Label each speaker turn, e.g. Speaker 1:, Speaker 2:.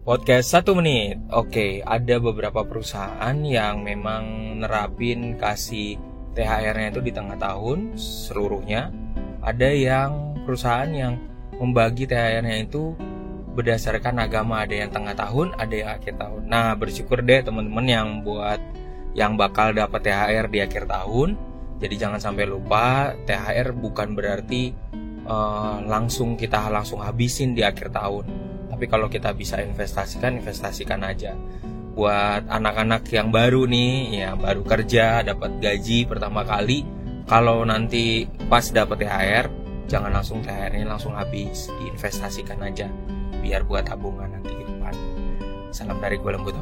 Speaker 1: Podcast satu menit. Oke, ada beberapa perusahaan yang memang nerapin kasih THR-nya itu di tengah tahun seluruhnya. Ada yang perusahaan yang membagi THR-nya itu berdasarkan agama, ada yang tengah tahun, ada yang akhir tahun. Nah, bersyukur deh teman-teman yang buat yang bakal dapat THR di akhir tahun. Jadi jangan sampai lupa THR bukan berarti uh, langsung kita langsung habisin di akhir tahun tapi kalau kita bisa investasikan investasikan aja. Buat anak-anak yang baru nih yang baru kerja dapat gaji pertama kali kalau nanti pas dapat THR jangan langsung THR ini langsung habis diinvestasikan aja biar buat tabungan nanti ke depan. Salam dari gue lembut